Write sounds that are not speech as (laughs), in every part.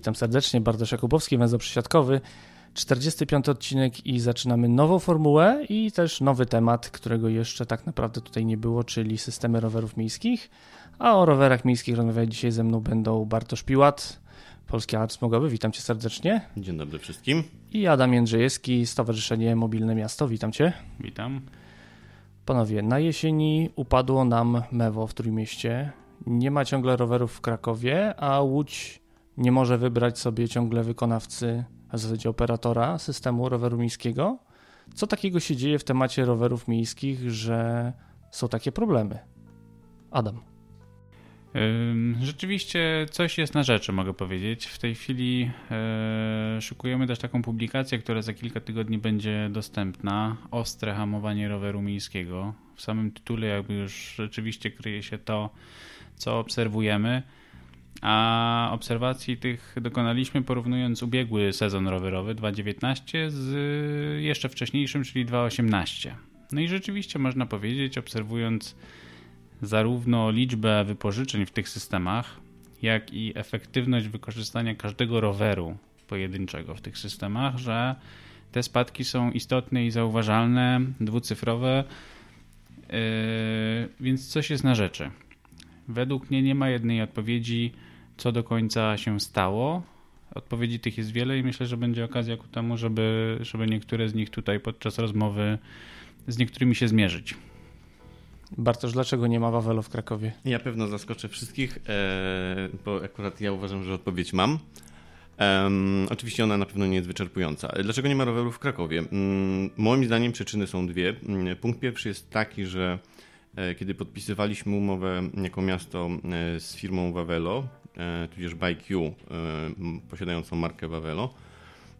Witam serdecznie, Bartosz Jakubowski, węzeł przysiadkowy. 45 odcinek i zaczynamy nową formułę i też nowy temat, którego jeszcze tak naprawdę tutaj nie było, czyli systemy rowerów miejskich. A o rowerach miejskich rozmawiać dzisiaj ze mną będą Bartosz Piłat, Polski Alarm Smogowy, witam cię serdecznie. Dzień dobry wszystkim. I Adam Jędrzejewski, Stowarzyszenie Mobilne Miasto, witam cię. Witam. Panowie, na jesieni upadło nam mewo w Trójmieście. Nie ma ciągle rowerów w Krakowie, a Łódź nie może wybrać sobie ciągle wykonawcy, a w zasadzie operatora systemu roweru miejskiego. Co takiego się dzieje w temacie rowerów miejskich, że są takie problemy? Adam. Rzeczywiście coś jest na rzeczy, mogę powiedzieć. W tej chwili e, szykujemy też taką publikację, która za kilka tygodni będzie dostępna. Ostre hamowanie roweru miejskiego. W samym tytule jakby już rzeczywiście kryje się to, co obserwujemy. A obserwacji tych dokonaliśmy porównując ubiegły sezon rowerowy 2019 z jeszcze wcześniejszym, czyli 2018. No i rzeczywiście można powiedzieć, obserwując zarówno liczbę wypożyczeń w tych systemach, jak i efektywność wykorzystania każdego roweru pojedynczego w tych systemach, że te spadki są istotne i zauważalne, dwucyfrowe, yy, więc coś jest na rzeczy. Według mnie nie ma jednej odpowiedzi, co do końca się stało. Odpowiedzi tych jest wiele i myślę, że będzie okazja ku temu, żeby, żeby niektóre z nich tutaj podczas rozmowy z niektórymi się zmierzyć. Bartosz, dlaczego nie ma Wawelu w Krakowie? Ja pewno zaskoczę wszystkich, e, bo akurat ja uważam, że odpowiedź mam. Um, oczywiście ona na pewno nie jest wyczerpująca. Dlaczego nie ma rowerów w Krakowie? Um, moim zdaniem przyczyny są dwie. Um, punkt pierwszy jest taki, że e, kiedy podpisywaliśmy umowę jako miasto e, z firmą Wawelo, tudzież BikeU, e, posiadającą markę Wawelo,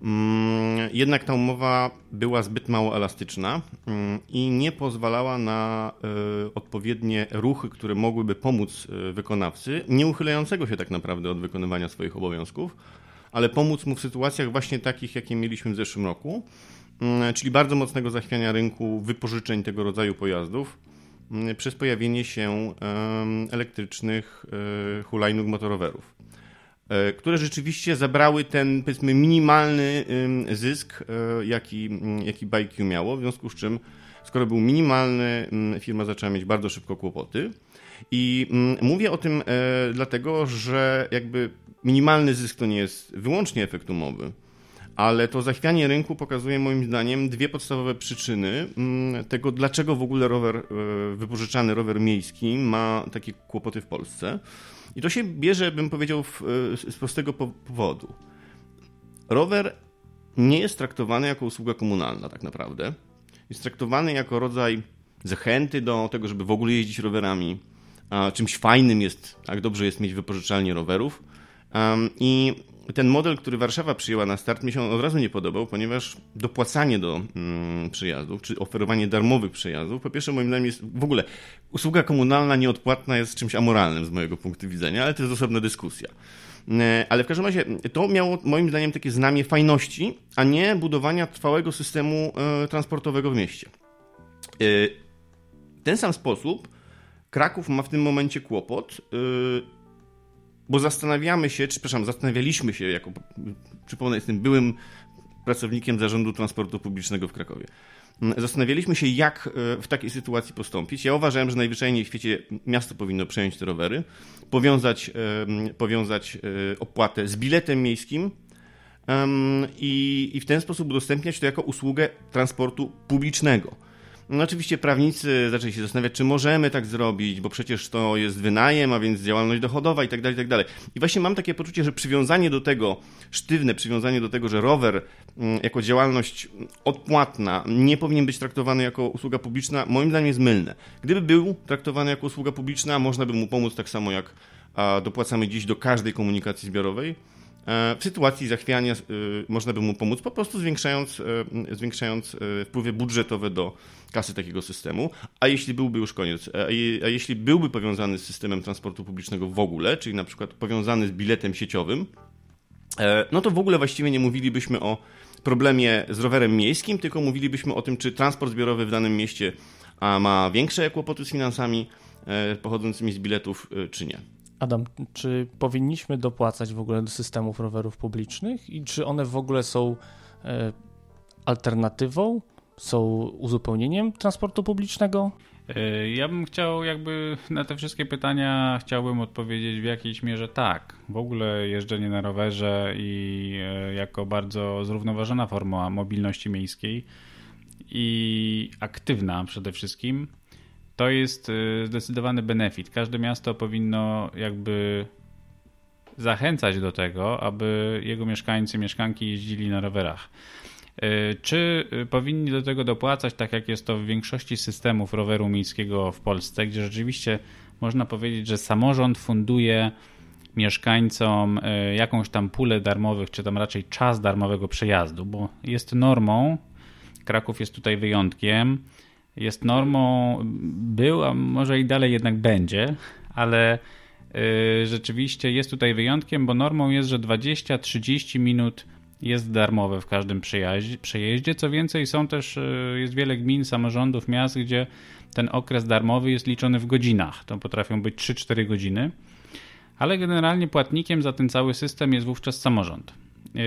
Mm, jednak ta umowa była zbyt mało elastyczna mm, i nie pozwalała na e, odpowiednie ruchy, które mogłyby pomóc e, wykonawcy, nie uchylającego się tak naprawdę od wykonywania swoich obowiązków, ale pomóc mu w sytuacjach właśnie takich, jakie mieliśmy w zeszłym roku, mm, czyli bardzo mocnego zachwiania rynku wypożyczeń tego rodzaju pojazdów przez pojawienie się elektrycznych e, hulajnóg motorowerów. E, które rzeczywiście zabrały ten powiedzmy minimalny zysk, e, jaki, jaki BikeU miało, w związku z czym skoro był minimalny, firma zaczęła mieć bardzo szybko kłopoty. I mówię o tym e, dlatego, że jakby minimalny zysk to nie jest wyłącznie efekt umowy, ale to zachwianie rynku pokazuje moim zdaniem dwie podstawowe przyczyny tego, dlaczego w ogóle rower, wypożyczany rower miejski ma takie kłopoty w Polsce. I to się bierze, bym powiedział, w, z prostego powodu. Rower nie jest traktowany jako usługa komunalna, tak naprawdę. Jest traktowany jako rodzaj zachęty do tego, żeby w ogóle jeździć rowerami. A czymś fajnym jest, tak dobrze jest mieć wypożyczalnię rowerów. I ten model, który Warszawa przyjęła na start, mi się od razu nie podobał, ponieważ dopłacanie do mm, przyjazdów, czy oferowanie darmowych przyjazdów, po pierwsze moim zdaniem jest w ogóle usługa komunalna nieodpłatna jest czymś amoralnym z mojego punktu widzenia, ale to jest osobna dyskusja. E, ale w każdym razie to miało moim zdaniem takie znamie fajności, a nie budowania trwałego systemu e, transportowego w mieście. E, w ten sam sposób Kraków ma w tym momencie kłopot, bo zastanawiamy się, czy przepraszam, zastanawialiśmy się, jako przypomnę, jestem byłym pracownikiem zarządu transportu publicznego w Krakowie. Zastanawialiśmy się, jak e, w takiej sytuacji postąpić. Ja uważałem, że najwyżej w świecie miasto powinno przejąć te rowery, powiązać, powiązać e, opłatę z biletem miejskim i, i w ten sposób udostępniać to jako usługę transportu publicznego. No oczywiście prawnicy zaczęli się zastanawiać, czy możemy tak zrobić, bo przecież to jest wynajem, a więc działalność dochodowa i tak dalej, i tak dalej. I właśnie mam takie poczucie, że przywiązanie do tego, sztywne przywiązanie do tego, że rower mm, jako działalność odpłatna nie powinien być traktowany jako usługa publiczna, moim zdaniem jest mylne. Gdyby był traktowany jako usługa publiczna, można by mu pomóc tak samo jak dopłacamy dziś do każdej komunikacji zbiorowej, w sytuacji zachwiania e, można by mu pomóc po prostu zwiększając, e, zwiększając wpływy budżetowe do kasy takiego systemu, a jeśli byłby już koniec, a jeśli byłby powiązany z systemem transportu publicznego w ogóle, czyli na przykład powiązany z biletem sieciowym, no to w ogóle właściwie nie mówilibyśmy o problemie z rowerem miejskim, tylko mówilibyśmy o tym, czy transport zbiorowy w danym mieście ma większe kłopoty z finansami pochodzącymi z biletów, czy nie. Adam, czy powinniśmy dopłacać w ogóle do systemów rowerów publicznych i czy one w ogóle są e, alternatywą, są uzupełnieniem transportu publicznego? E, ja bym chciał jakby na te wszystkie pytania chciałbym odpowiedzieć w jakiejś mierze tak. W ogóle jeżdżenie na rowerze i e, jako bardzo zrównoważona forma mobilności miejskiej i aktywna przede wszystkim, to jest e, zdecydowany benefit. Każde miasto powinno jakby zachęcać do tego, aby jego mieszkańcy, mieszkanki jeździli na rowerach. E, czy e, powinni do tego dopłacać, tak jak jest to w większości systemów roweru miejskiego w Polsce, gdzie rzeczywiście można powiedzieć, że samorząd funduje mieszkańcom jakąś tam pulę darmowych, czy tam raczej czas darmowego przejazdu, bo jest normą, Kraków jest tutaj wyjątkiem, jest normą, był, a może i dalej jednak będzie, ale rzeczywiście jest tutaj wyjątkiem, bo normą jest, że 20-30 minut jest darmowe w każdym przejeździe. Co więcej, są też, e, jest wiele gmin, samorządów, miast, gdzie ten okres darmowy jest liczony w godzinach. To potrafią być 3-4 godziny, ale generalnie płatnikiem za ten cały system jest wówczas samorząd. E,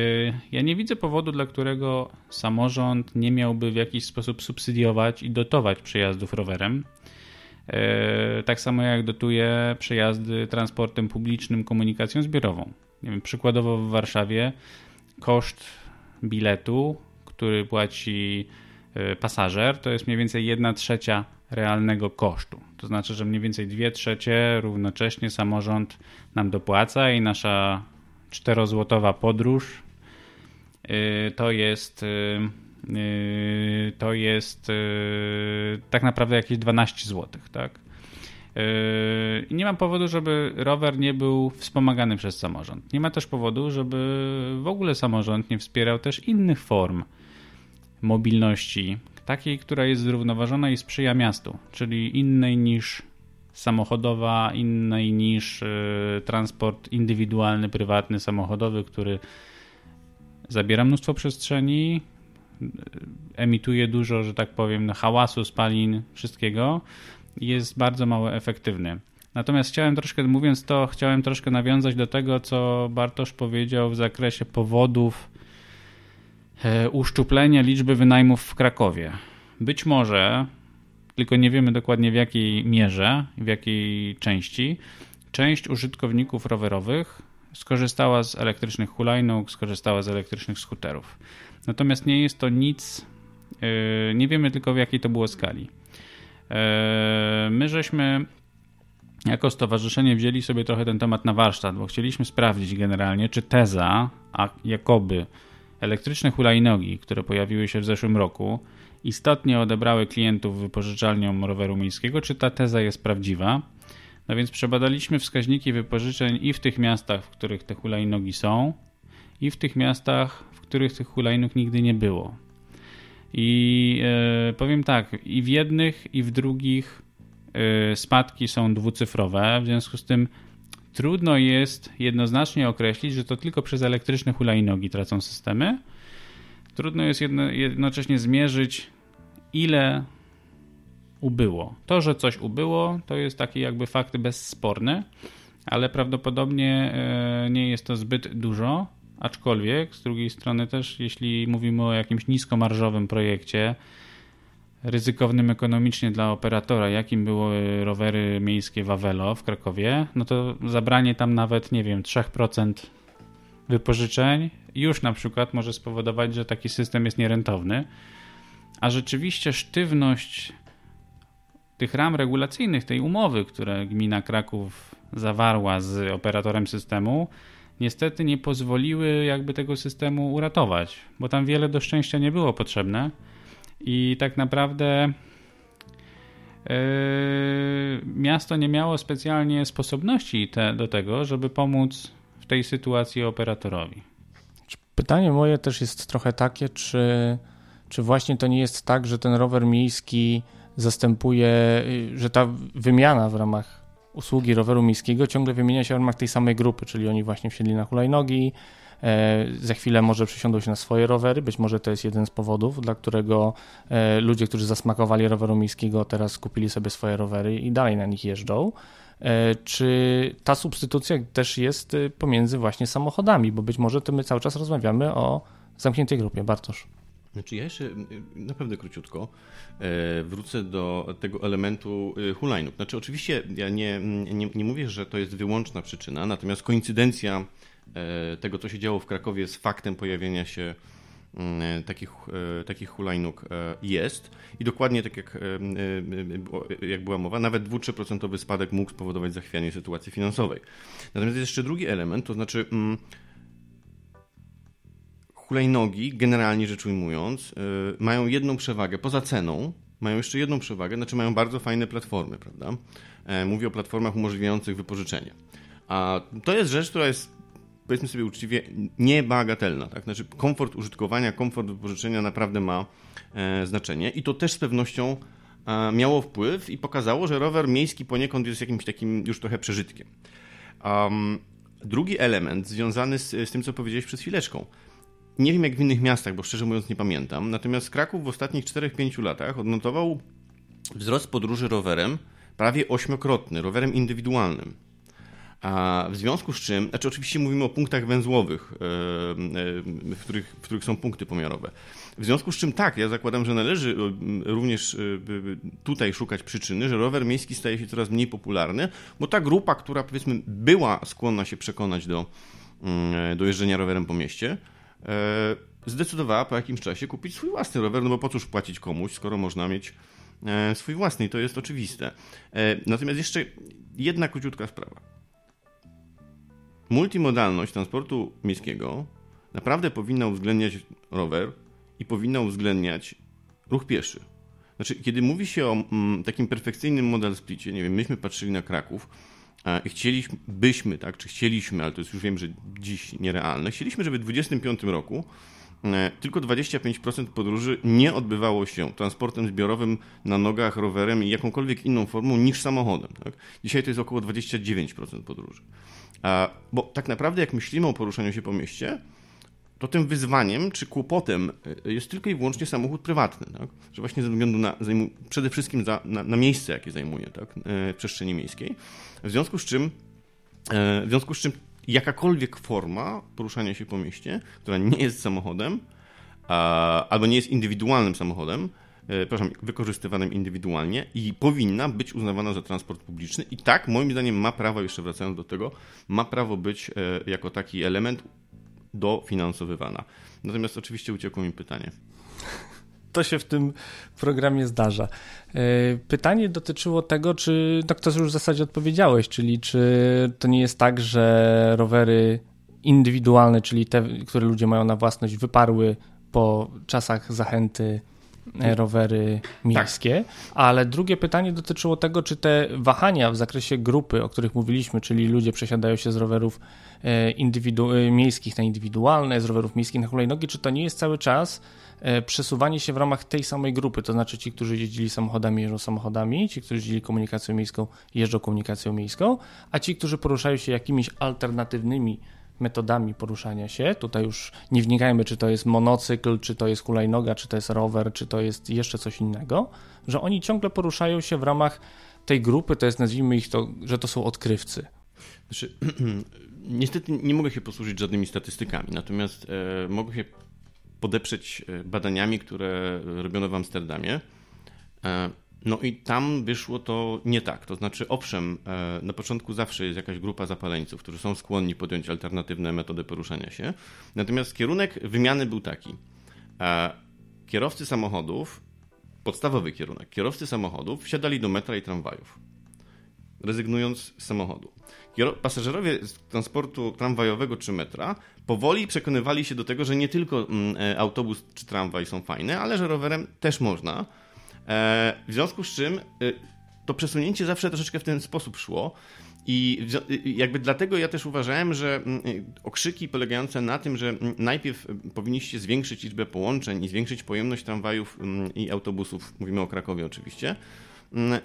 ja nie widzę powodu, dla którego samorząd nie miałby w jakiś sposób subsydiować i dotować przejazdów rowerem. E, tak samo jak dotuje przejazdy transportem publicznym, komunikacją zbiorową. Przykładowo w Warszawie koszt biletu, który płaci e, pasażer, to jest mniej więcej 1 trzecia realnego kosztu. To znaczy, że mniej więcej 2 trzecie równocześnie samorząd nam dopłaca i nasza czterozłotowa podróż e, to jest e, to jest tak naprawdę jakieś 12 zł, tak? I nie ma powodu, żeby rower nie był wspomagany przez samorząd. Nie ma też powodu, żeby w ogóle samorząd nie wspierał też innych form mobilności, takiej, która jest zrównoważona i sprzyja miastu, czyli innej niż samochodowa, innej niż yy, transport indywidualny, prywatny, samochodowy, który zabiera mnóstwo przestrzeni, yy, emituje dużo, że tak powiem, hałasu, spalin, wszystkiego jest bardzo mało efektywny. Natomiast chciałem troszkę, mówiąc to, chciałem troszkę nawiązać do tego, co Bartosz powiedział w zakresie powodów e, uszczuplenia liczby wynajmów w Krakowie. Być może, tylko nie wiemy dokładnie w jakiej mierze, w jakiej części, część użytkowników rowerowych skorzystała z elektrycznych hulajnóg, skorzystała z elektrycznych skuterów. Natomiast nie jest to nic, e, nie wiemy tylko w jakiej to było skali. E, my żeśmy jako stowarzyszenie wzięli sobie trochę ten temat na warsztat, bo chcieliśmy sprawdzić generalnie, czy teza, a jakoby elektryczne hulajnogi, które pojawiły się w zeszłym roku, istotnie odebrały klientów wypożyczalniom roweru miejskiego, czy ta teza jest prawdziwa. No więc przebadaliśmy wskaźniki wypożyczeń i w tych miastach, w których te hulajnogi są, i w tych miastach, w których tych hulajnóg nigdy nie było. I e, powiem tak, i w jednych, i w drugich e, spadki są dwucyfrowe, w związku z tym trudno jest jednoznacznie określić, że to tylko przez elektryczne hulajnogi tracą systemy. Trudno jest jedno, jednocześnie zmierzyć, ile ubyło. To, że coś ubyło, to jest taki jakby fakt bezsporny, ale prawdopodobnie e, nie jest to zbyt dużo. Aczkolwiek z drugiej strony też, jeśli mówimy o jakimś niskomarżowym projekcie, ryzykownym ekonomicznie dla operatora, jakim były rowery miejskie Wawelo w Krakowie, no to zabranie tam nawet, nie wiem, 3% wypożyczeń już na przykład może spowodować, że taki system jest nierentowny. A rzeczywiście sztywność tych ram regulacyjnych, tej umowy, które gmina Kraków zawarła z operatorem systemu, niestety nie pozwoliły jakby tego systemu uratować, bo tam wiele do szczęścia nie było potrzebne i tak naprawdę yy, miasto nie miało specjalnie sposobności te, do tego, żeby pomóc tej sytuacji operatorowi. Pytanie moje też jest trochę takie, czy, czy właśnie to nie jest tak, że ten rower miejski zastępuje, że ta wymiana w ramach usługi roweru miejskiego ciągle wymienia się w ramach tej samej grupy, czyli oni właśnie wsiedli na hulajnogi, e, za chwilę może przesiądą się na swoje rowery, być może to jest jeden z powodów, dla którego e, ludzie, którzy zasmakowali roweru miejskiego teraz kupili sobie swoje rowery i dalej na nich jeżdżą. Czy ta substytucja też jest pomiędzy właśnie samochodami, bo być może to my cały czas rozmawiamy o zamkniętej grupie. Bartosz. Znaczy ja jeszcze naprawdę króciutko wrócę do tego elementu hulajnóg. Znaczy oczywiście ja nie, nie, nie mówię, że to jest wyłączna przyczyna, natomiast koincydencja tego, co się działo w Krakowie z faktem pojawienia się Mm, takich, e, takich hulajnóg e, jest i dokładnie tak jak, e, jak była mowa, nawet 2-3% spadek mógł spowodować zachwianie sytuacji finansowej. Natomiast jest jeszcze drugi element, to znaczy mm, hulajnogi, generalnie rzecz ujmując, mają jedną przewagę poza ceną, mają jeszcze jedną przewagę, znaczy mają bardzo fajne platformy, prawda? Mówię o platformach umożliwiających wypożyczenie. A to jest rzecz, która jest powiedzmy sobie uczciwie, niebagatelna. Tak? Znaczy komfort użytkowania, komfort wypożyczenia naprawdę ma e, znaczenie i to też z pewnością e, miało wpływ i pokazało, że rower miejski poniekąd jest jakimś takim już trochę przeżytkiem. Um, drugi element związany z, z tym, co powiedziałeś przed chwileczką. Nie wiem jak w innych miastach, bo szczerze mówiąc nie pamiętam, natomiast Kraków w ostatnich 4-5 latach odnotował wzrost podróży rowerem prawie ośmiokrotny, rowerem indywidualnym. A w związku z czym, znaczy oczywiście mówimy o punktach węzłowych, e, e, w których, w których są punkty pomiarowe. W związku z czym tak, ja zakładam, że należy e, również tutaj szukać przyczyny, że rower miejski staje się coraz mniej popularny, bo ta grupa, która powiedzmy była skłonna się przekonać do, mm, do jeżdżenia rowerem po mieście, zdecydowała po jakimś czasie kupić swój własny rower, no bo po cóż płacić komuś, skoro można mieć swój własny i to jest oczywiste. Natomiast jeszcze jedna króciutka sprawa multimodalność transportu miejskiego naprawdę powinna uwzględniać rower i powinna uwzględniać ruch pieszy. Znaczy, kiedy mówi się o mm, takim perfekcyjnym model splicie, nie wiem, myśmy patrzyli na Kraków i chcieliśmy, byśmy, tak, czy chcieliśmy, ale to jest już wiem, że dziś nierealne, chcieliśmy, żeby w 2025 roku e, tylko 25% podróży nie odbywało się transportem zbiorowym na nogach, rowerem i jakąkolwiek inną formą niż samochodem. Tak? Dzisiaj to jest około 29% podróży. Bo tak naprawdę, jak myślimy o poruszaniu się po mieście, to tym wyzwaniem czy kłopotem e, jest tylko i wyłącznie samochód prywatny, tak? że właśnie ze względu na, przede wszystkim za, na, na, miejsce, jakie zajmuje tak? E, w przestrzeni miejskiej. W związku z czym, e, w związku z czym jakakolwiek forma poruszania się po mieście, która nie jest samochodem, albo nie jest indywidualnym samochodem, przepraszam, wykorzystywanym indywidualnie i powinna być uznawana za transport publiczny. I tak, moim zdaniem, ma prawo, jeszcze wracając do tego, ma prawo być e, jako taki element dofinansowywana. Natomiast oczywiście uciekło mi pytanie. To się w tym programie zdarza. E, pytanie dotyczyło tego, czy, tak to już w zasadzie odpowiedziałeś, czyli czy to nie jest tak, że rowery indywidualne, czyli te, które ludzie mają na własność, wyparły po czasach zachęty E, rowery miejskie. Tak. Ale drugie pytanie dotyczyło tego, czy te wahania w zakresie grupy, o których mówiliśmy, czyli ludzie przesiadają się z rowerów e, indywidu- e, miejskich na indywidualne, z rowerów miejskich na hulajnogi, czy to nie jest cały czas przesuwanie się w ramach tej samej grupy, to znaczy ci, którzy jeździli samochodami, jeżdżą samochodami, ci, którzy jeździli komunikacją miejską, jeżdżą komunikacją miejską, a ci, którzy poruszają się jakimiś alternatywnymi metodami poruszania się. Tutaj już nie wnikajmy, czy to jest monocykl, czy to jest hulajnoga, czy to jest rower, czy to jest jeszcze coś innego, że oni ciągle poruszają się w ramach tej grupy, to jest nazwijmy ich to, że to są odkrywcy. Znaczy, (clears throat) niestety nie mogę się posłużyć żadnymi statystykami, natomiast e, mogę się podeprzeć e, badaniami, które robiono w Amsterdamie. E, no i tam wyszło to nie tak. To znaczy, owszem, e, na początku zawsze jest jakaś grupa zapaleńców, którzy są skłonni podjąć alternatywne metody poruszania się. Natomiast kierunek wymiany był taki. E, kierowcy samochodów, podstawowy kierunek, kierowcy samochodów wsiadali do metra i tramwajów, rezygnując z samochodu. Pasażerowie z transportu tramwajowego czy metra powoli przekonywali się do tego, że nie tylko mm, e, autobus czy tramwaj są fajne, ale że rowerem też można w związku z czym y, to przesunięcie zawsze troszeczkę w ten sposób szło. I y, jakby dlatego ja też uważałem, że mm, y, okrzyki polegające na tym, że mm, najpierw powinniście zwiększyć liczbę połączeń i zwiększyć pojemność tramwajów mm, i autobusów, mówimy o Krakowie oczywiście,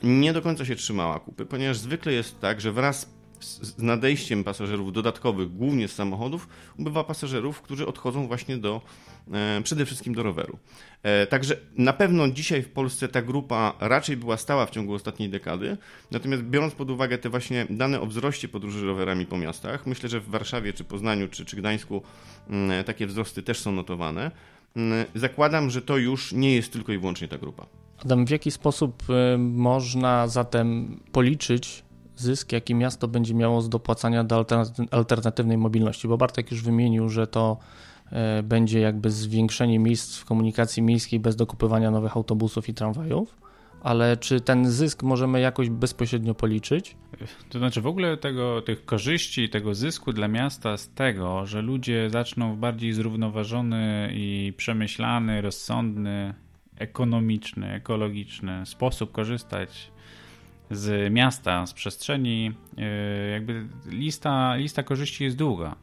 nie do końca się trzymała kupy, ponieważ zwykle jest tak, że wraz z nadejściem pasażerów dodatkowych, głównie z samochodów, ubywa pasażerów, którzy odchodzą właśnie do, e, przede wszystkim do roweru. E, także na pewno dzisiaj w Polsce ta grupa raczej była stała w ciągu ostatniej dekady, natomiast biorąc pod uwagę te właśnie dane o wzroście podróży rowerami po miastach, myślę, że w Warszawie, czy Poznaniu, czy, czy Gdańsku mm, takie wzrosty też są notowane. Mm, zakładam, że to już nie jest tylko i wyłącznie ta grupa. Adam, w jaki sposób można zatem policzyć zysk, jaki miasto będzie miało z dopłacania do alternatywnej mobilności? Bo Bartek już wymienił, że to y, będzie jakby zwiększenie miejsc w komunikacji miejskiej bez dokupywania nowych autobusów i tramwajów. Ale czy ten zysk możemy jakoś bezpośrednio policzyć? To znaczy w ogóle tego, tych korzyści, tego zysku dla miasta z tego, że ludzie zaczną w bardziej zrównoważony i przemyślany, rozsądny ekonomiczny, ekologiczny sposób korzystać z miasta, z przestrzeni, e, jakby lista, lista korzyści jest długa.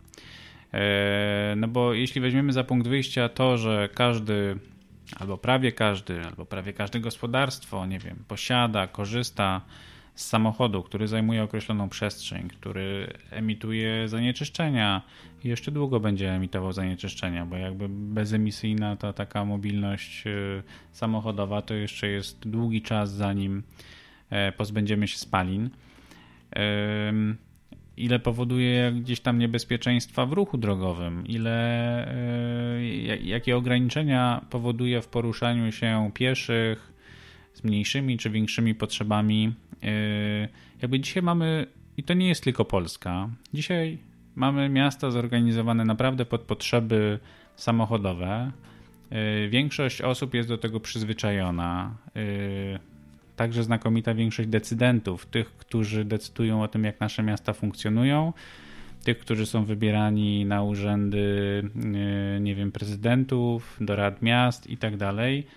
E, no bo jeśli weźmiemy za punkt wyjścia to, że każdy, albo prawie każdy, albo prawie każde gospodarstwo, nie wiem, posiada, korzysta z samochodu, który zajmuje określoną przestrzeń, który emituje zanieczyszczenia i jeszcze długo będzie emitował zanieczyszczenia, bo jakby bezemisyjna ta taka mobilność y, samochodowa to jeszcze jest długi czas zanim e, pozbędziemy się spalin. Ile powoduje gdzieś tam niebezpieczeństwa w ruchu drogowym, ile e, jakie ograniczenia powoduje w poruszaniu się pieszych z mniejszymi czy większymi potrzebami Yy, jakby dzisiaj mamy, i to nie jest tylko Polska, dzisiaj mamy miasta zorganizowane naprawdę pod potrzeby samochodowe. Większość osób jest do tego przyzwyczajona. Także znakomita większość decydentów, tych, którzy decydują o tym, jak nasze miasta funkcjonują, tych, którzy są wybierani na urzędy, nie wiem, prezydentów, do rad miast i tak dalej,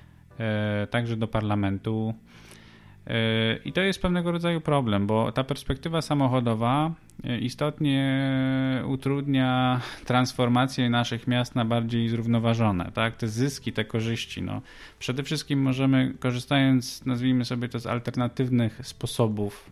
także do parlamentu. I to jest pewnego rodzaju problem, bo ta perspektywa samochodowa e, istotnie utrudnia (laughs) transformację naszych miast na bardziej zrównoważone. Tak? Te zyski, te korzyści. No. Przede wszystkim możemy, korzystając, nazwijmy sobie to, z alternatywnych sposobów,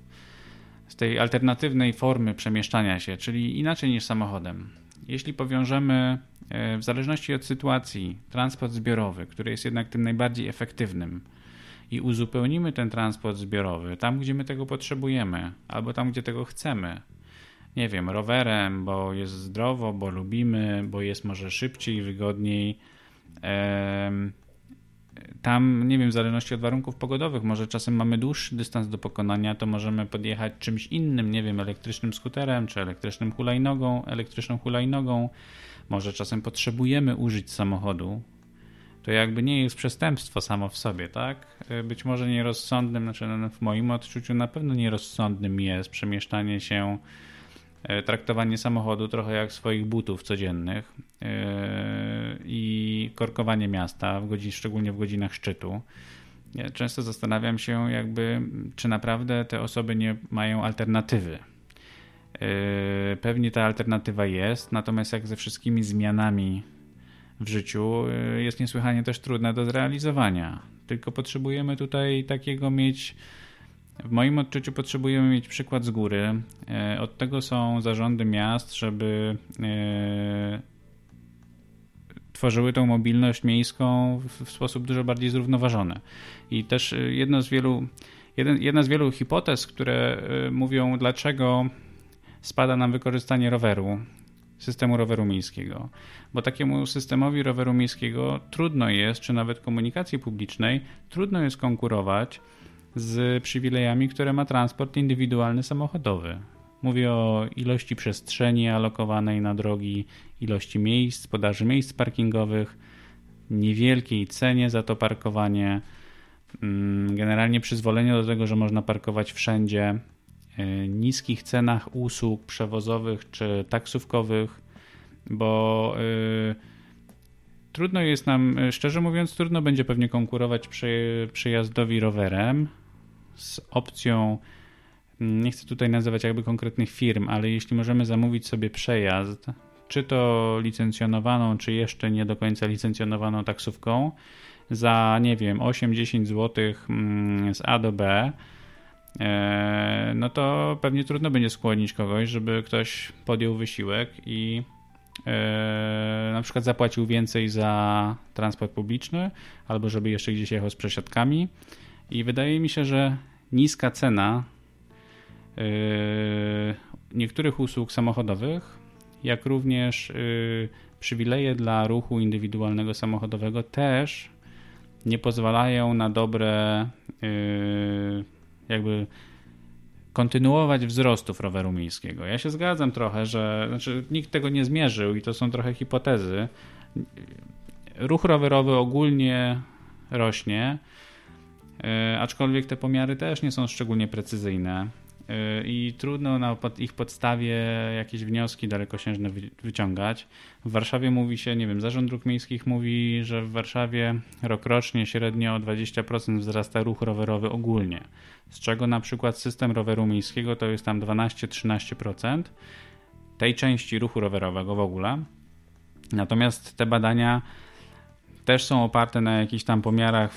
z tej alternatywnej formy przemieszczania się, czyli inaczej niż samochodem. Jeśli powiążemy, w zależności od sytuacji, transport zbiorowy, który jest jednak tym najbardziej efektywnym, i uzupełnimy ten transport zbiorowy tam, gdzie my tego potrzebujemy, albo tam, gdzie tego chcemy. Nie wiem, rowerem, bo jest zdrowo, bo lubimy, bo jest może szybciej, wygodniej. Tam, nie wiem, w zależności od warunków pogodowych, może czasem mamy dłuższy dystans do pokonania, to możemy podjechać czymś innym, nie wiem, elektrycznym skuterem, czy elektrycznym hulajnogą, elektryczną hulajnogą. Może czasem potrzebujemy użyć samochodu, to jakby nie jest przestępstwo samo w sobie, tak? Być może nierozsądnym, znaczy no, w moim odczuciu na pewno nierozsądnym jest przemieszczanie się, e, traktowanie samochodu trochę jak swoich butów codziennych e, i korkowanie miasta, w godzin, szczególnie w godzinach szczytu. Ja często zastanawiam się, jakby, czy naprawdę te osoby nie mają alternatywy. E, pewnie ta alternatywa jest, natomiast jak ze wszystkimi zmianami w życiu y, jest niesłychanie też trudne do zrealizowania. Tylko potrzebujemy tutaj takiego mieć. W moim odczuciu potrzebujemy mieć przykład z góry. Y, od tego są zarządy miast, żeby y, tworzyły tą mobilność miejską w sposób dużo bardziej zrównoważony. I też jedno z wielu, jeden, jedna z wielu hipotez, które mówią, dlaczego spada nam wykorzystanie roweru systemu roweru miejskiego. Bo takiemu systemowi roweru miejskiego trudno jest, czy nawet komunikacji publicznej, trudno jest konkurować z przywilejami, które ma transport indywidualny samochodowy. Mówię o ilości przestrzeni alokowanej na drogi, ilości miejsc, podaży miejsc parkingowych, niewielkiej cenie za to parkowanie, mm, generalnie przyzwolenie do tego, że można parkować wszędzie, niskich cenach usług przewozowych czy taksówkowych, bo e, trudno jest nam, e, szczerze mówiąc, trudno będzie pewnie konkurować przy, przyjazdowi rowerem z opcją, nie chcę tutaj nazywać jakby konkretnych firm, ale jeśli możemy zamówić sobie przejazd, czy to licencjonowaną, czy jeszcze nie do końca licencjonowaną taksówką, za nie wiem, 8-10 zł z A do B, e, no to pewnie trudno będzie skłonić kogoś, żeby ktoś podjął wysiłek i e, na przykład zapłacił więcej za transport publiczny, albo żeby jeszcze gdzieś jechał z przesiadkami. I wydaje mi się, że niska cena e, niektórych usług samochodowych, jak również przywileje dla ruchu indywidualnego samochodowego też nie pozwalają na dobre jakby kontynuować wzrostów roweru miejskiego. Ja się zgadzam trochę, że znaczy, nikt tego nie zmierzył i to są trochę hipotezy. Ruch rowerowy ogólnie rośnie, yy, aczkolwiek te pomiary też nie są szczególnie precyzyjne. I trudno na ich podstawie jakieś wnioski dalekosiężne wyciągać. W Warszawie mówi się, nie wiem, Zarząd Dróg Miejskich mówi, że w Warszawie rokrocznie średnio o 20% wzrasta ruch rowerowy ogólnie, z czego na przykład system roweru miejskiego to jest tam 12-13% tej części ruchu rowerowego w ogóle. Natomiast te badania też są oparte na jakichś tam pomiarach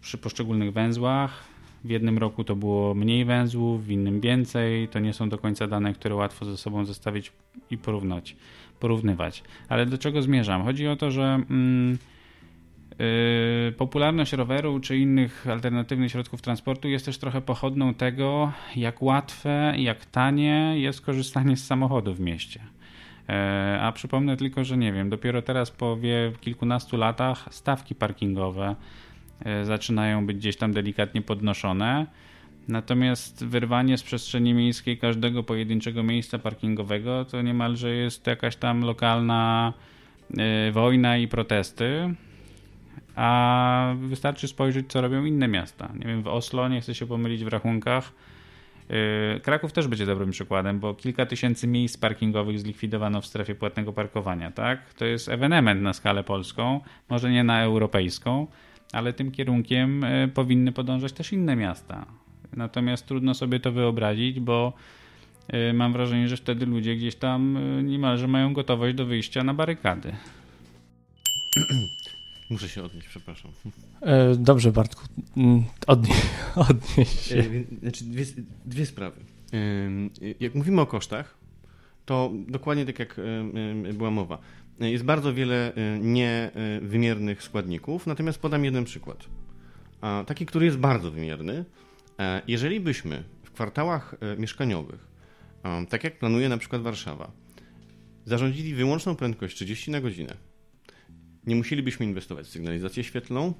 przy poszczególnych węzłach, w jednym roku to było mniej węzłów, w innym więcej. To nie są do końca dane, które łatwo ze sobą zestawić i porównać, porównywać. Ale do czego zmierzam? Chodzi o to, że mm, yy, popularność roweru czy innych alternatywnych środków transportu jest też trochę pochodną tego, jak łatwe jak tanie jest korzystanie z samochodu w mieście. Yy, a przypomnę tylko, że nie wiem, dopiero teraz po wie, kilkunastu latach stawki parkingowe E, zaczynają być gdzieś tam delikatnie podnoszone. Natomiast wyrwanie z przestrzeni miejskiej każdego pojedynczego miejsca parkingowego to niemalże jest jakaś tam lokalna e, wojna i protesty. A wystarczy spojrzeć, co robią inne miasta. Nie wiem, w Oslo, nie chcę się pomylić w rachunkach. E, Kraków też będzie dobrym przykładem, bo kilka tysięcy miejsc parkingowych zlikwidowano w strefie płatnego parkowania. Tak? To jest ewenement na skalę polską, może nie na europejską ale tym kierunkiem e, powinny podążać też inne miasta. Natomiast trudno sobie to wyobrazić, bo e, mam wrażenie, że wtedy ludzie gdzieś tam e, niemalże mają gotowość do wyjścia na barykady. (clears throat) Muszę się odnieść, przepraszam. Dobrze, Bartku. Mm, odnie, (laughs) odnieś się. Znaczy dwie, dwie sprawy. Jak mówimy o kosztach, to dokładnie tak jak była mowa jest bardzo wiele y, niewymiernych składników, natomiast podam jeden przykład. Taki, który jest bardzo wymierny. E, jeżeli byśmy w kwartałach e, mieszkaniowych, tak jak planuje na przykład Warszawa, zarządzili wyłączną prędkość 30 na godzinę, nie musielibyśmy inwestować w sygnalizację świetlną,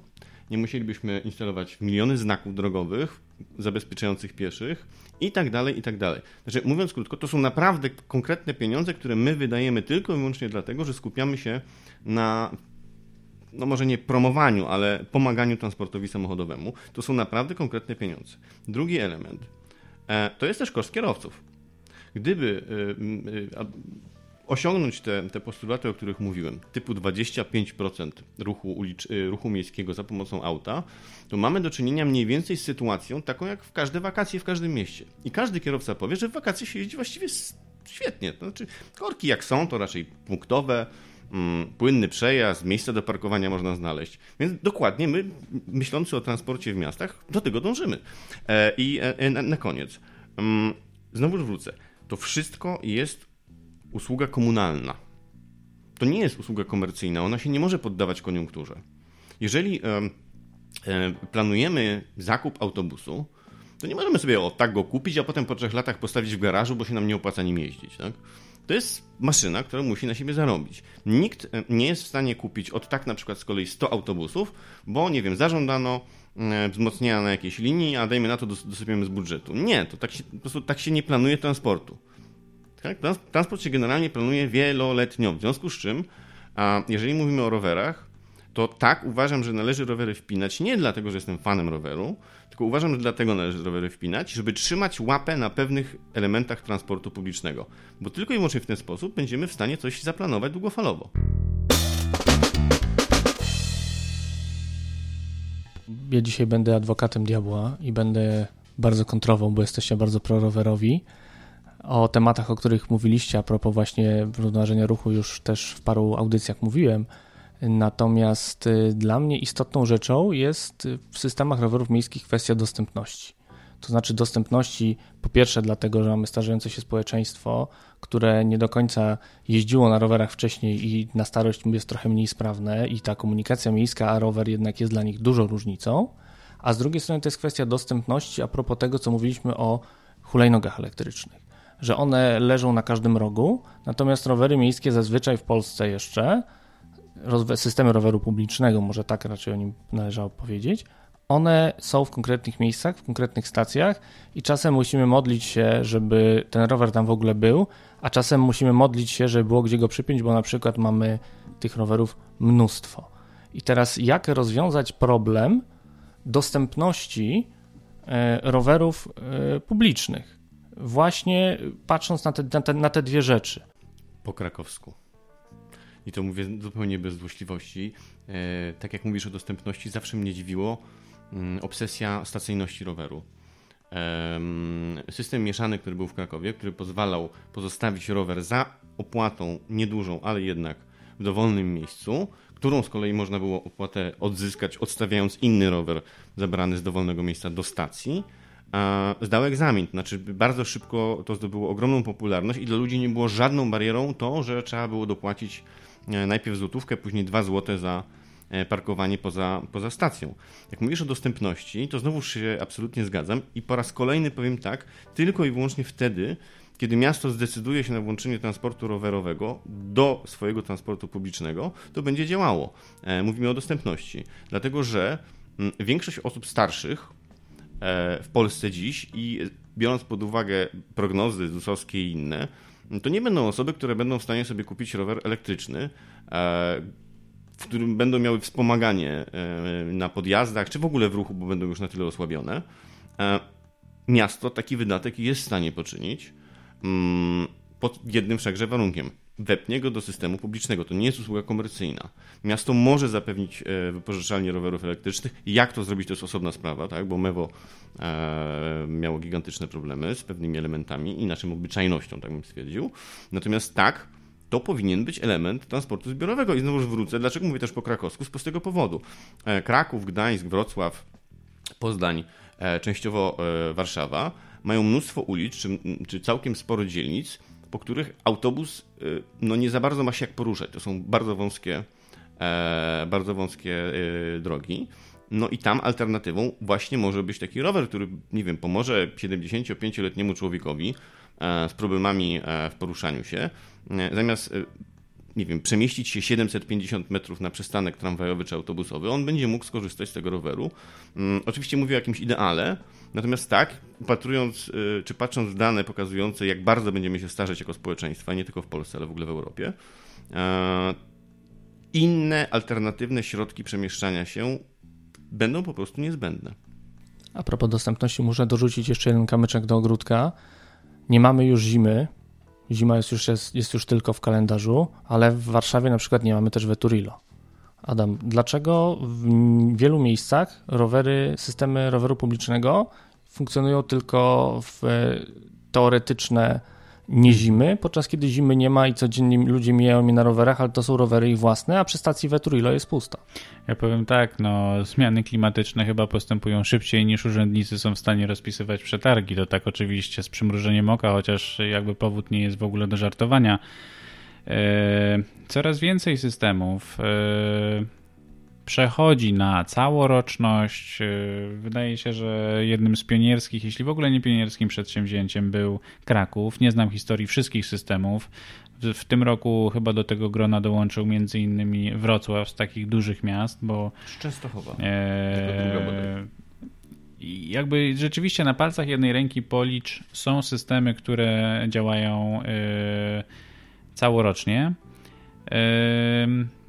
nie musielibyśmy instalować miliony znaków drogowych zabezpieczających pieszych i tak dalej, i tak dalej. Znaczy, mówiąc krótko, to są naprawdę konkretne pieniądze, które my wydajemy tylko i wyłącznie dlatego, że skupiamy się na no może nie promowaniu, ale pomaganiu transportowi samochodowemu. To są naprawdę konkretne pieniądze. Drugi element e, to jest też koszt kierowców. Gdyby e, e, osiągnąć te, te postulaty, o których mówiłem, typu 25% ruchu, y, ruchu miejskiego za pomocą auta, to mamy do czynienia mniej więcej z sytuacją taką jak w każde wakacje w każdym mieście. I każdy kierowca powie, że w wakacje się jeździ właściwie świetnie. To znaczy, korki jak są, to raczej punktowe, mm, płynny przejazd, miejsca do parkowania można znaleźć. Więc dokładnie my, myślący o transporcie w miastach, do tego dążymy. E, I e, na, na koniec, mm, znowu wrócę. To wszystko jest usługa komunalna. To nie jest usługa komercyjna, ona się nie może poddawać koniunkturze. Jeżeli e, e, planujemy zakup autobusu, to nie możemy sobie o tak go kupić, a potem po trzech latach postawić w garażu, bo się nam nie opłaca nim jeździć. Tak? To jest maszyna, która musi na siebie zarobić. Nikt e, nie jest w stanie kupić od tak na przykład z kolei 100 autobusów, bo nie wiem, zażądano wzmocnienia na jakiejś linii, a dajmy na to dosypiemy z budżetu. Nie, to tak się, po prostu tak się nie planuje transportu. Tak? Transport się generalnie planuje wieloletnio, w związku z czym, a jeżeli mówimy o rowerach, to tak uważam, że należy rowery wpinać nie dlatego, że jestem fanem roweru, tylko uważam, że dlatego należy rowery wpinać, żeby trzymać łapę na pewnych elementach transportu publicznego, bo tylko i wyłącznie w ten sposób będziemy w stanie coś zaplanować długofalowo. Ja dzisiaj będę adwokatem diabła i będę bardzo kontrował, bo jesteście bardzo prorowerowi o tematach, o których mówiliście, a propos właśnie równoważenia ruchu, już też w paru audycjach mówiłem. Natomiast y, dla mnie istotną rzeczą jest w systemach rowerów miejskich kwestia dostępności. To znaczy dostępności po pierwsze dlatego, że mamy starzejące się społeczeństwo, które nie do końca jeździło na rowerach wcześniej i na starość jest trochę mniej sprawne i ta komunikacja miejska, a rower jednak jest dla nich dużą różnicą. A z drugiej strony to jest kwestia dostępności a propos tego, co mówiliśmy o hulajnogach elektrycznych, że one leżą na każdym rogu, natomiast rowery miejskie zazwyczaj w Polsce jeszcze, systemy roweru publicznego, może tak raczej o nim należało powiedzieć, one są w konkretnych miejscach, w konkretnych stacjach i czasem musimy modlić się, żeby ten rower tam w ogóle był, a czasem musimy modlić się, żeby było gdzie go przypiąć, bo na przykład mamy tych rowerów mnóstwo. I teraz jak rozwiązać problem dostępności e, rowerów e, publicznych? Właśnie patrząc na te, na te, na te dwie rzeczy. Po krakowsku. I to mówię zupełnie bez złośliwości. E, tak jak mówisz o dostępności, zawsze mnie dziwiło, Mm, obsesja stacyjności roweru. System mieszany, który był w Krakowie, który pozwalał pozostawić rower za opłatą niedużą, ale jednak w dowolnym miejscu, którą z kolei można było opłatę odzyskać, odstawiając inny rower zabrany z dowolnego miejsca do stacji, zdał egzamin. Znaczy, bardzo szybko to zdobyło ogromną popularność i dla ludzi nie było żadną barierą to, że trzeba było dopłacić e, najpierw złotówkę, później dwa złote za E, parkowanie poza, poza stacją. Jak mówisz o dostępności, to znowu się absolutnie zgadzam i po raz kolejny powiem tak, tylko i wyłącznie wtedy, kiedy miasto zdecyduje się na włączenie transportu rowerowego do swojego transportu publicznego, to będzie działało. E, mówimy o dostępności, dlatego że mm, większość osób starszych w Polsce dziś i biorąc pod uwagę prognozy ZUS-owskie i inne, to nie będą osoby, które będą w stanie sobie kupić rower elektryczny, w którym będą miały wspomaganie e, na podjazdach, czy w ogóle w ruchu, bo będą już na tyle osłabione, e, miasto taki wydatek jest w stanie poczynić mm, pod jednym wszakże warunkiem. Wepnie go do systemu publicznego. To nie jest usługa komercyjna. Miasto może zapewnić e, wypożyczalnię rowerów elektrycznych. Jak to zrobić, to jest osobna sprawa, tak? bo Mewo miało gigantyczne problemy z pewnymi elementami i naszą obyczajnością, tak bym stwierdził. Natomiast tak, to powinien być element transportu zbiorowego. I znowu wrócę, dlaczego mówię też po krakowsku? Z prostego powodu. E, Kraków, Gdańsk, Wrocław, Poznań, e, częściowo e, Warszawa mają mnóstwo ulic, czy, czy całkiem sporo dzielnic, po których autobus no, nie za bardzo ma się jak poruszać. To są bardzo wąskie, bardzo wąskie drogi. No i tam alternatywą właśnie może być taki rower, który, nie wiem, pomoże 75-letniemu człowiekowi z problemami w poruszaniu się, E, zamiast e, nie wiem, przemieścić się 750 metrów na przystanek tramwajowy czy autobusowy, on będzie mógł skorzystać z tego roweru. Mm, oczywiście mówię o jakimś ideale, natomiast tak, upatrując e, czy patrząc w dane pokazujące, jak bardzo będziemy się starzeć jako społeczeństwa, nie tylko w Polsce, ale w ogóle w Europie, inne alternatywne środki przemieszczania się będą po prostu niezbędne. A propos dostępności, muszę dorzucić jeszcze jeden kamyczek do ogródka. Nie mamy już zimy, Zima jest już, jest, jest już tylko w kalendarzu, ale w Warszawie na przykład nie mamy też Veturilo. Adam, dlaczego w wielu miejscach rowery, systemy roweru publicznego funkcjonują tylko w e, teoretyczne nie zimy, podczas kiedy zimy nie ma i codziennie ludzie mijają mnie na rowerach, ale to są rowery ich własne, a przy stacji Veturilo jest pusta. Ja powiem tak, no zmiany klimatyczne chyba postępują szybciej niż urzędnicy są w stanie rozpisywać przetargi. To tak oczywiście z przymrużeniem oka, chociaż jakby powód nie jest w ogóle do żartowania. E, coraz więcej systemów e, przechodzi na całoroczność. Y, wydaje się, że jednym z pionierskich, jeśli w ogóle nie pionierskim przedsięwzięciem był Kraków. Nie znam historii wszystkich systemów. W tym roku chyba do tego grona dołączył między innymi Wrocław z takich dużych miast, bo... Częstochowa. E, jakby rzeczywiście na palcach jednej ręki policz są systemy, które działają e, całorocznie. E,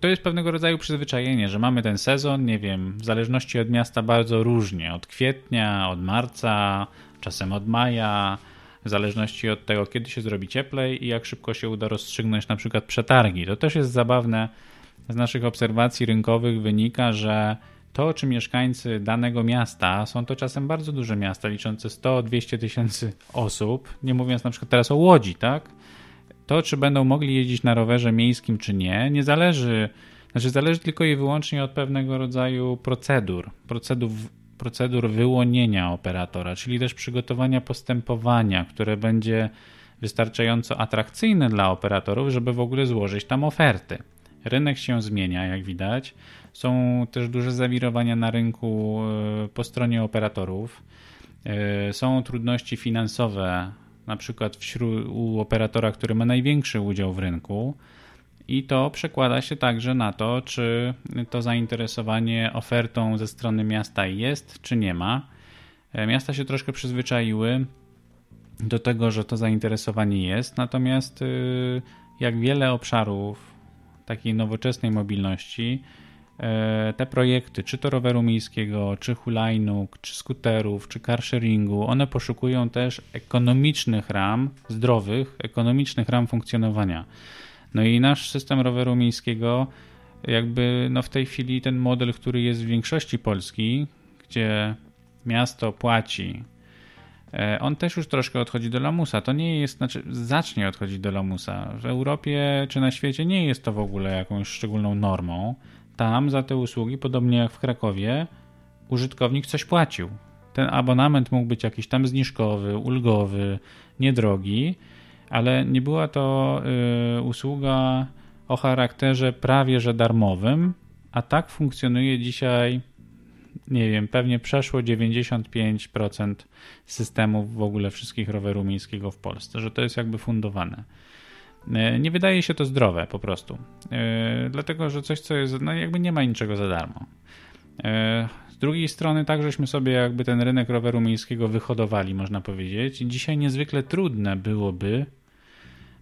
to jest pewnego rodzaju przyzwyczajenie, że mamy ten sezon, nie wiem, w zależności od miasta bardzo różnie. Od kwietnia, od marca, czasem od maja, w zależności od tego, kiedy się zrobi cieplej i jak szybko się uda rozstrzygnąć na przykład przetargi. To też jest zabawne. Z naszych obserwacji rynkowych wynika, że to, czy mieszkańcy danego miasta, są to czasem bardzo duże miasta, liczące 100-200 tysięcy osób, nie mówiąc na przykład teraz o Łodzi, tak? To, czy będą mogli jeździć na rowerze miejskim, czy nie, nie zależy, znaczy zależy tylko i wyłącznie od pewnego rodzaju procedur, procedur, procedur wyłonienia operatora, czyli też przygotowania postępowania, które będzie wystarczająco atrakcyjne dla operatorów, żeby w ogóle złożyć tam oferty. Rynek się zmienia, jak widać. Są też duże zawirowania na rynku e, po stronie operatorów. E, są trudności finansowe, na przykład wśród, u operatora, który ma największy udział w rynku. I to przekłada się także na to, czy to zainteresowanie ofertą ze strony miasta jest, czy nie ma. E, miasta się troszkę przyzwyczaiły do tego, że to zainteresowanie jest, natomiast jak wiele obszarów takiej nowoczesnej mobilności, te projekty, czy to roweru miejskiego, czy hulajnóg, czy skuterów, czy carsharingu, one poszukują też ekonomicznych ram, zdrowych, ekonomicznych ram funkcjonowania. No i nasz system roweru miejskiego, jakby no w tej chwili ten model, który jest w większości Polski, gdzie miasto płaci E, on też już troszkę odchodzi do lamusa. To nie jest, znaczy zacznie odchodzić do lamusa. W Europie czy na świecie nie jest to w ogóle jakąś szczególną normą. Tam za te usługi, podobnie jak w Krakowie, użytkownik coś płacił. Ten abonament mógł być jakiś tam zniżkowy, ulgowy, niedrogi, ale nie była to y, usługa o charakterze prawie że darmowym, a tak funkcjonuje dzisiaj nie wiem, pewnie przeszło 95% systemów w ogóle wszystkich rowerów miejskiego w Polsce, że to jest jakby fundowane. E, nie wydaje się to zdrowe po prostu, e, dlatego że coś, co jest, no jakby nie ma niczego za darmo. E, z drugiej strony tak, żeśmy sobie jakby ten rynek roweru miejskiego wyhodowali, można powiedzieć. I dzisiaj niezwykle trudne byłoby,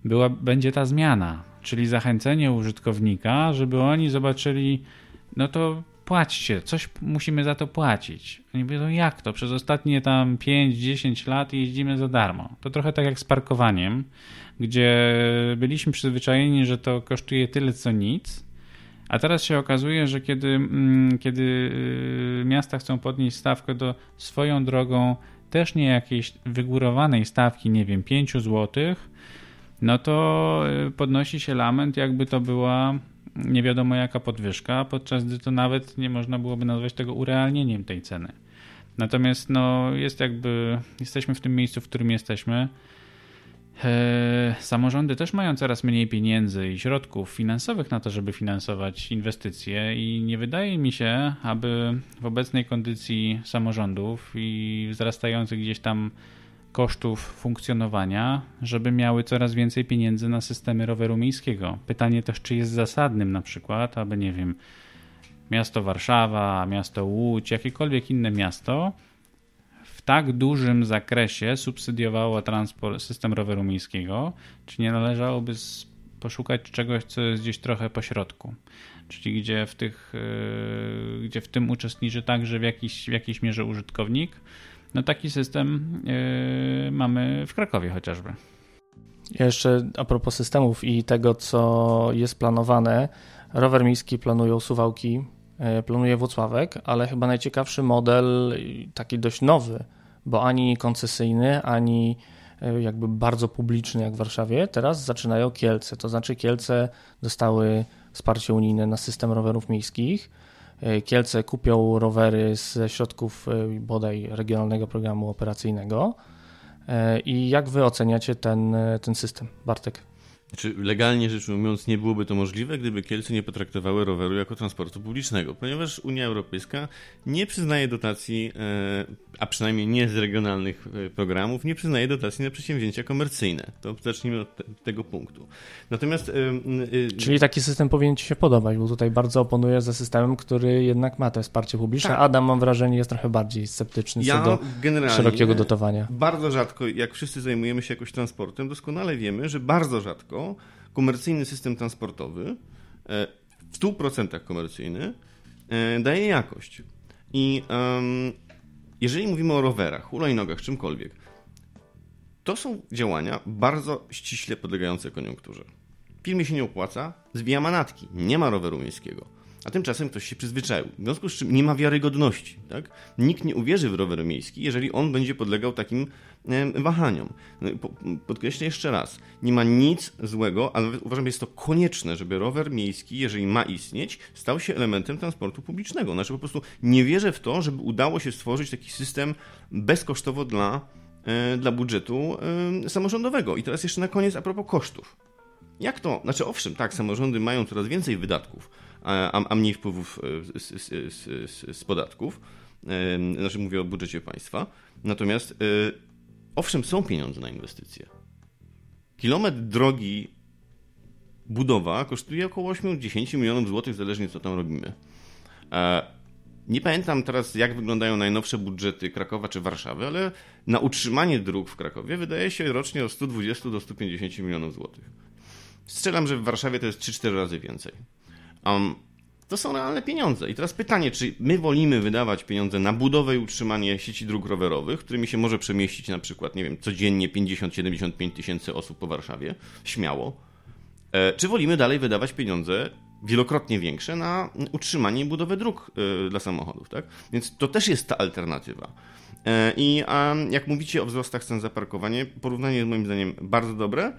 była, będzie ta zmiana, czyli zachęcenie użytkownika, żeby oni zobaczyli, no to płaćcie, coś musimy za to płacić. Oni mówią, jak to? Przez ostatnie tam 5-10 lat jeździmy za darmo. To trochę tak jak z parkowaniem, gdzie byliśmy przyzwyczajeni, że to kosztuje tyle co nic, a teraz się okazuje, że kiedy, mm, kiedy y, miasta chcą podnieść stawkę do swoją drogą też nie jakiejś wygórowanej stawki, nie wiem, 5 zł, no to y, podnosi się lament, jakby to była nie wiadomo jaka podwyżka, podczas gdy to nawet nie można byłoby nazwać tego urealnieniem tej ceny. Natomiast no, jest jakby, jesteśmy w tym miejscu, w którym jesteśmy. E, samorządy też mają coraz mniej pieniędzy i środków finansowych na to, żeby finansować inwestycje, i nie wydaje mi się, aby w obecnej kondycji samorządów i wzrastających gdzieś tam kosztów funkcjonowania, żeby miały coraz więcej pieniędzy na systemy roweru miejskiego. Pytanie też, czy jest zasadnym na przykład, aby nie wiem, miasto Warszawa, miasto Łódź, jakiekolwiek inne miasto w tak dużym zakresie subsydiowało transport, system roweru miejskiego, czy nie należałoby poszukać czegoś, co jest gdzieś trochę po środku, czyli gdzie w, tych, yy, gdzie w tym uczestniczy także w jakiejś, w jakiejś mierze użytkownik, no taki system yy, mamy w Krakowie chociażby. Jeszcze a propos systemów i tego, co jest planowane, rower miejski planują Suwałki, yy, planuje Włocławek, ale chyba najciekawszy model, taki dość nowy, bo ani koncesyjny, ani yy, jakby bardzo publiczny jak w Warszawie, teraz zaczynają Kielce. To znaczy Kielce dostały wsparcie unijne na system rowerów miejskich Kielce kupią rowery ze środków e, bodaj regionalnego programu operacyjnego. E, I jak wy oceniacie ten, ten system, Bartek? Znaczy, legalnie rzecz ujmując, nie byłoby to możliwe, gdyby Kielce nie potraktowały roweru jako transportu publicznego, ponieważ Unia Europejska nie przyznaje dotacji, e, a przynajmniej nie z regionalnych e, programów, nie przyznaje dotacji na przedsięwzięcia komercyjne. To zacznijmy od te, tego punktu. Natomiast. E, Czyli taki system powinien Ci się podobać, bo tutaj bardzo oponuję za systemem, który jednak ma to wsparcie publiczne. Tak. Adam, mam wrażenie, jest trochę bardziej sceptyczny ja co do szerokiego dotowania. Bardzo rzadko, jak wszyscy zajmujemy się jakoś transportem, doskonale wiemy, że bardzo rzadko komercyjny system transportowy, e, w 100% komercyjny, e, daje jakość. I um, jeżeli mówimy o rowerach, hulajnogach, czymkolwiek, to są działania bardzo ściśle podlegające koniunkturze. Firmie się nie opłaca, zwija manatki, nie ma roweru miejskiego. A tymczasem ktoś się przyzwyczaił. W związku z czym nie ma wiarygodności. Tak? Nikt nie uwierzy w rower miejski, jeżeli on będzie podlegał takim wahaniom. No podkreślę jeszcze raz, nie ma nic złego, ale uważam, że jest to konieczne, żeby rower miejski, jeżeli ma istnieć, stał się elementem transportu publicznego. Znaczy po prostu nie wierzę w to, żeby udało się stworzyć taki system bezkosztowo dla, e, dla budżetu samorządowego. I teraz jeszcze na koniec a propos kosztów. Jak to? Znaczy, owszem, tak, samorządy mają coraz więcej wydatków, a, a mniej wpływów e, z, z, z, z podatków. Znaczy, mówię o budżecie państwa. Natomiast, e, owszem, są pieniądze na inwestycje. Kilometr drogi budowa kosztuje około 8-10 milionów złotych, zależnie co tam robimy. E, nie pamiętam teraz, jak wyglądają najnowsze budżety Krakowa czy Warszawy, ale na utrzymanie dróg w Krakowie wydaje się rocznie od 120 do 150 milionów złotych. Strzelam, że w Warszawie to jest 3-4 razy więcej. Um, to są realne pieniądze. I teraz pytanie, czy my wolimy wydawać pieniądze na budowę i utrzymanie sieci dróg rowerowych, którymi się może przemieścić na przykład, nie wiem, codziennie 50-75 tysięcy osób po Warszawie, śmiało, e, czy wolimy dalej wydawać pieniądze wielokrotnie większe na utrzymanie i budowę dróg e, dla samochodów, tak? Więc to też jest ta alternatywa. E, I jak mówicie o wzrostach cen za parkowanie, porównanie jest moim zdaniem bardzo dobre.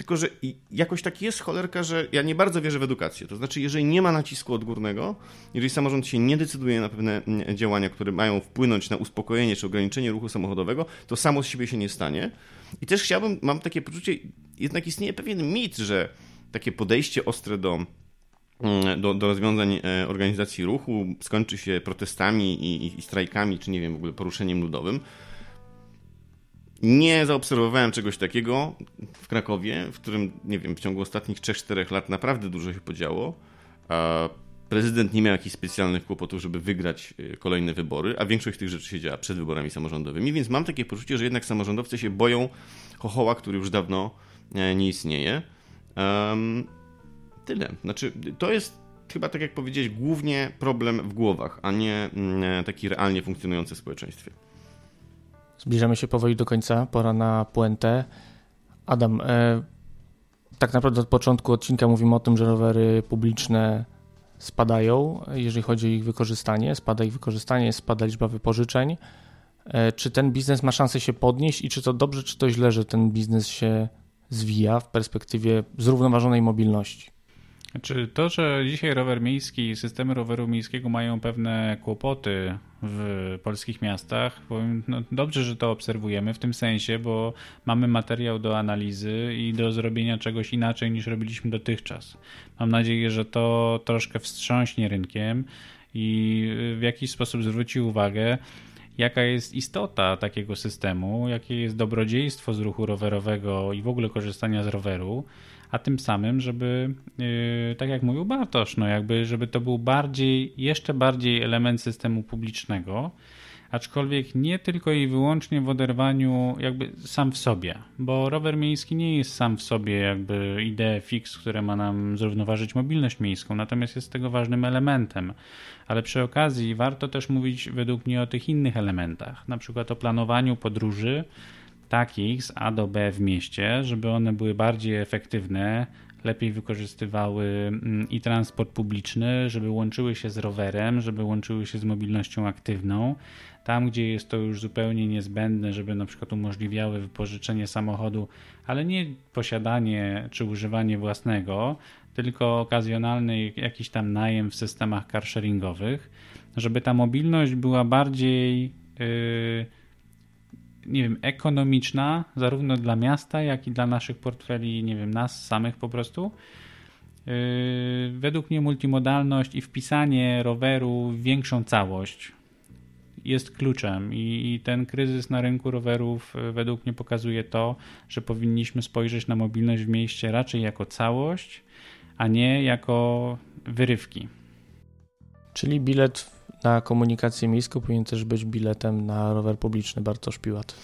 Tylko, że jakoś tak jest cholerka, że ja nie bardzo wierzę w edukację. To znaczy, jeżeli nie ma nacisku odgórnego, jeżeli samorząd się nie decyduje na pewne mm, działania, które mają wpłynąć na uspokojenie czy ograniczenie ruchu samochodowego, to samo z siebie się nie stanie. I też chciałbym, mam takie poczucie, jednak istnieje pewien mit, że takie podejście ostre do, mm, do, do rozwiązań e, organizacji ruchu skończy się protestami i, i, i strajkami, czy nie wiem, w ogóle poruszeniem ludowym. Nie zaobserwowałem czegoś takiego w Krakowie, w którym, nie wiem, w ciągu ostatnich 3-4 lat naprawdę dużo się podziało. Prezydent nie miał jakichś specjalnych kłopotów, żeby wygrać e, kolejne wybory, a większość tych rzeczy się działa przed wyborami samorządowymi, więc mam takie poczucie, że jednak samorządowcy się boją chochoła, który już dawno e, nie istnieje. Tyle. Znaczy, to jest chyba, tak jak powiedzieć, głównie problem w głowach, a nie mm, e, taki realnie funkcjonujący w społeczeństwie. Zbliżamy się powoli do końca, pora na puentę. Adam, e, tak naprawdę od początku odcinka mówimy o tym, że rowery publiczne spadają, jeżeli chodzi o ich wykorzystanie. Spada ich wykorzystanie, spada liczba wypożyczeń. E, czy ten biznes ma szansę się podnieść i czy to dobrze, czy to źle, że ten biznes się zwija w perspektywie zrównoważonej mobilności? Znaczy to, że dzisiaj rower miejski, systemy roweru miejskiego mają pewne kłopoty w polskich miastach, powiem, no dobrze, że to obserwujemy w tym sensie, bo mamy materiał do analizy i do zrobienia czegoś inaczej niż robiliśmy dotychczas. Mam nadzieję, że to troszkę wstrząśnie rynkiem i w jakiś sposób zwróci uwagę, jaka jest istota takiego systemu, jakie jest dobrodziejstwo z ruchu rowerowego i w ogóle korzystania z roweru a tym samym, żeby, yy, tak jak mówił Bartosz, no jakby, żeby to był bardziej, jeszcze bardziej element systemu publicznego, aczkolwiek nie tylko i wyłącznie w oderwaniu jakby sam w sobie, bo rower miejski nie jest sam w sobie jakby idea fix, które ma nam zrównoważyć mobilność miejską, natomiast jest tego ważnym elementem. Ale przy okazji warto też mówić według mnie o tych innych elementach, na przykład o planowaniu podróży, takich z A do B w mieście, żeby one były bardziej efektywne, lepiej wykorzystywały mm, i transport publiczny, żeby łączyły się z rowerem, żeby łączyły się z mobilnością aktywną. Tam, gdzie jest to już zupełnie niezbędne, żeby na przykład umożliwiały wypożyczenie samochodu, ale nie posiadanie czy używanie własnego, tylko okazjonalny jakiś tam najem w systemach carsharingowych, żeby ta mobilność była bardziej yy, nie wiem, ekonomiczna, zarówno dla miasta, jak i dla naszych portfeli, nie wiem, nas samych po prostu. Yy, według mnie multimodalność i wpisanie roweru w większą całość jest kluczem i, i, ten kryzys na rynku rowerów yy, według mnie pokazuje to, że powinniśmy spojrzeć na mobilność w mieście raczej jako całość, a nie jako wyrywki. Czyli bilet na komunikację miejską powinien też być biletem na rower publiczny. Bartosz Piłat.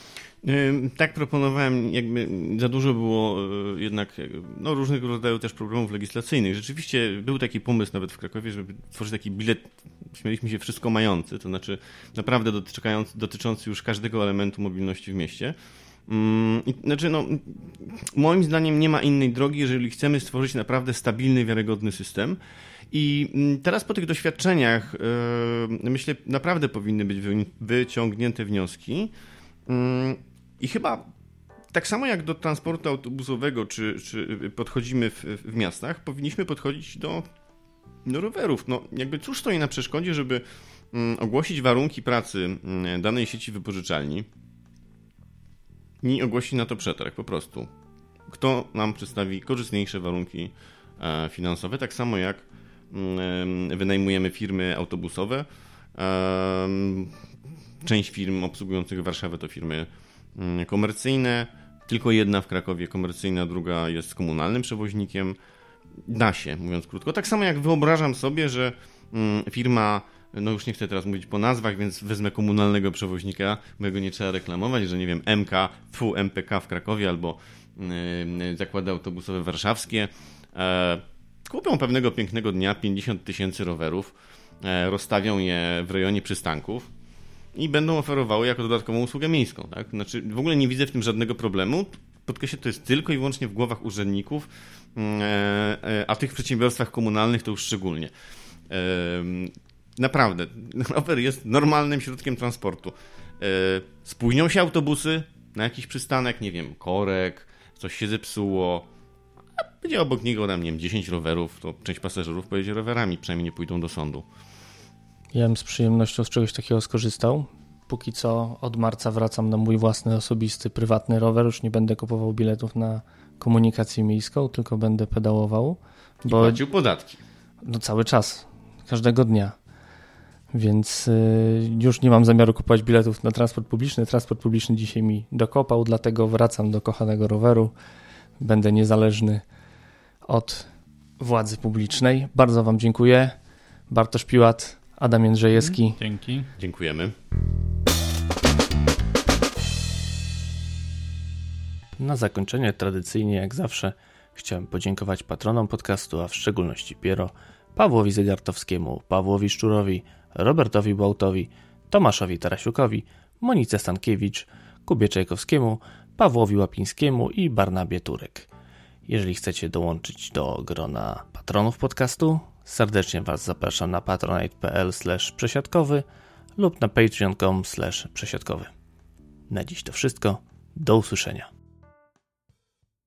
Tak proponowałem, jakby za dużo było e, jednak no, różnych rodzajów też problemów legislacyjnych. Rzeczywiście był taki pomysł nawet w Krakowie, żeby tworzyć taki bilet, śmieliśmy się wszystko mający, to znaczy naprawdę dotyczący, dotyczący już każdego elementu mobilności w mieście. Mm, znaczy, no, moim zdaniem nie ma innej drogi, jeżeli chcemy stworzyć naprawdę stabilny, wiarygodny system. I mm, teraz po tych doświadczeniach, yy, myślę, naprawdę powinny być wyciągnięte wnioski. Yy, I chyba tak samo jak do transportu autobusowego, czy, czy podchodzimy w, w miastach, powinniśmy podchodzić do, do rowerów. No, jakby cóż stoi na przeszkodzie, żeby yy, ogłosić warunki pracy mm, danej sieci wypożyczalni i ogłosić na to przetarg po prostu. Kto nam przedstawi korzystniejsze warunki e, finansowe, tak samo jak mm, wynajmujemy firmy autobusowe. Część firm obsługujących Warszawę to firmy mm, komercyjne, tylko jedna w Krakowie komercyjna, druga jest komunalnym przewoźnikiem. Da się, mówiąc krótko. Tak samo jak wyobrażam sobie, że mm, firma no już nie chcę teraz mówić po nazwach, więc wezmę komunalnego przewoźnika, mojego nie trzeba reklamować, że nie wiem, MK, FU, MPK w Krakowie albo yy, zakłady autobusowe warszawskie. E, kupią pewnego pięknego dnia 50 tysięcy rowerów, e, rozstawią je w rejonie przystanków i będą oferowały jako dodatkową usługę miejską. Tak? Znaczy, w ogóle nie widzę w tym żadnego problemu. Podkreślę, to jest tylko i wyłącznie w głowach urzędników, mm, e, e, a tych przedsiębiorstwach komunalnych to już szczególnie. Naprawdę, (laughs) rower jest normalnym środkiem transportu. Spóźnią się autobusy na jakiś przystanek, nie wiem, korek, coś się zepsuło, będzie obok niego tam, nie wiem, 10 rowerów, to część pasażerów pojedzie rowerami, przynajmniej nie pójdą do sądu. Ja bym z przyjemnością z czegoś takiego skorzystał. Póki co od marca wracam na mój własny, osobisty, prywatny rower. Już nie będę kupował biletów na komunikację miejską, tylko będę pedałował. I bo... płacił podatki. No cały czas, każdego dnia więc y, już nie mam zamiaru kupować biletów na transport publiczny. Transport publiczny dzisiaj mi dokopał, dlatego wracam do kochanego roweru. Będę niezależny od władzy publicznej. Bardzo Wam dziękuję. Bartosz Piłat, Adam Jędrzejewski. Dzięki. Dziękujemy. Na zakończenie tradycyjnie, jak zawsze, chciałem podziękować patronom podcastu, a w szczególności Piero, Pawłowi Zegartowskiemu, Pawłowi Szczurowi, Robertowi Błautowi, Tomaszowi Tarasiukowi, Monice Stankiewicz, Kubie Czajkowskiemu, Pawłowi Łapińskiemu i Barnabie Turek. Jeżeli chcecie dołączyć do grona patronów podcastu, serdecznie Was zapraszam na patronite.pl przesiadkowy lub na patreon.com przesiadkowy. Na dziś to wszystko. Do usłyszenia.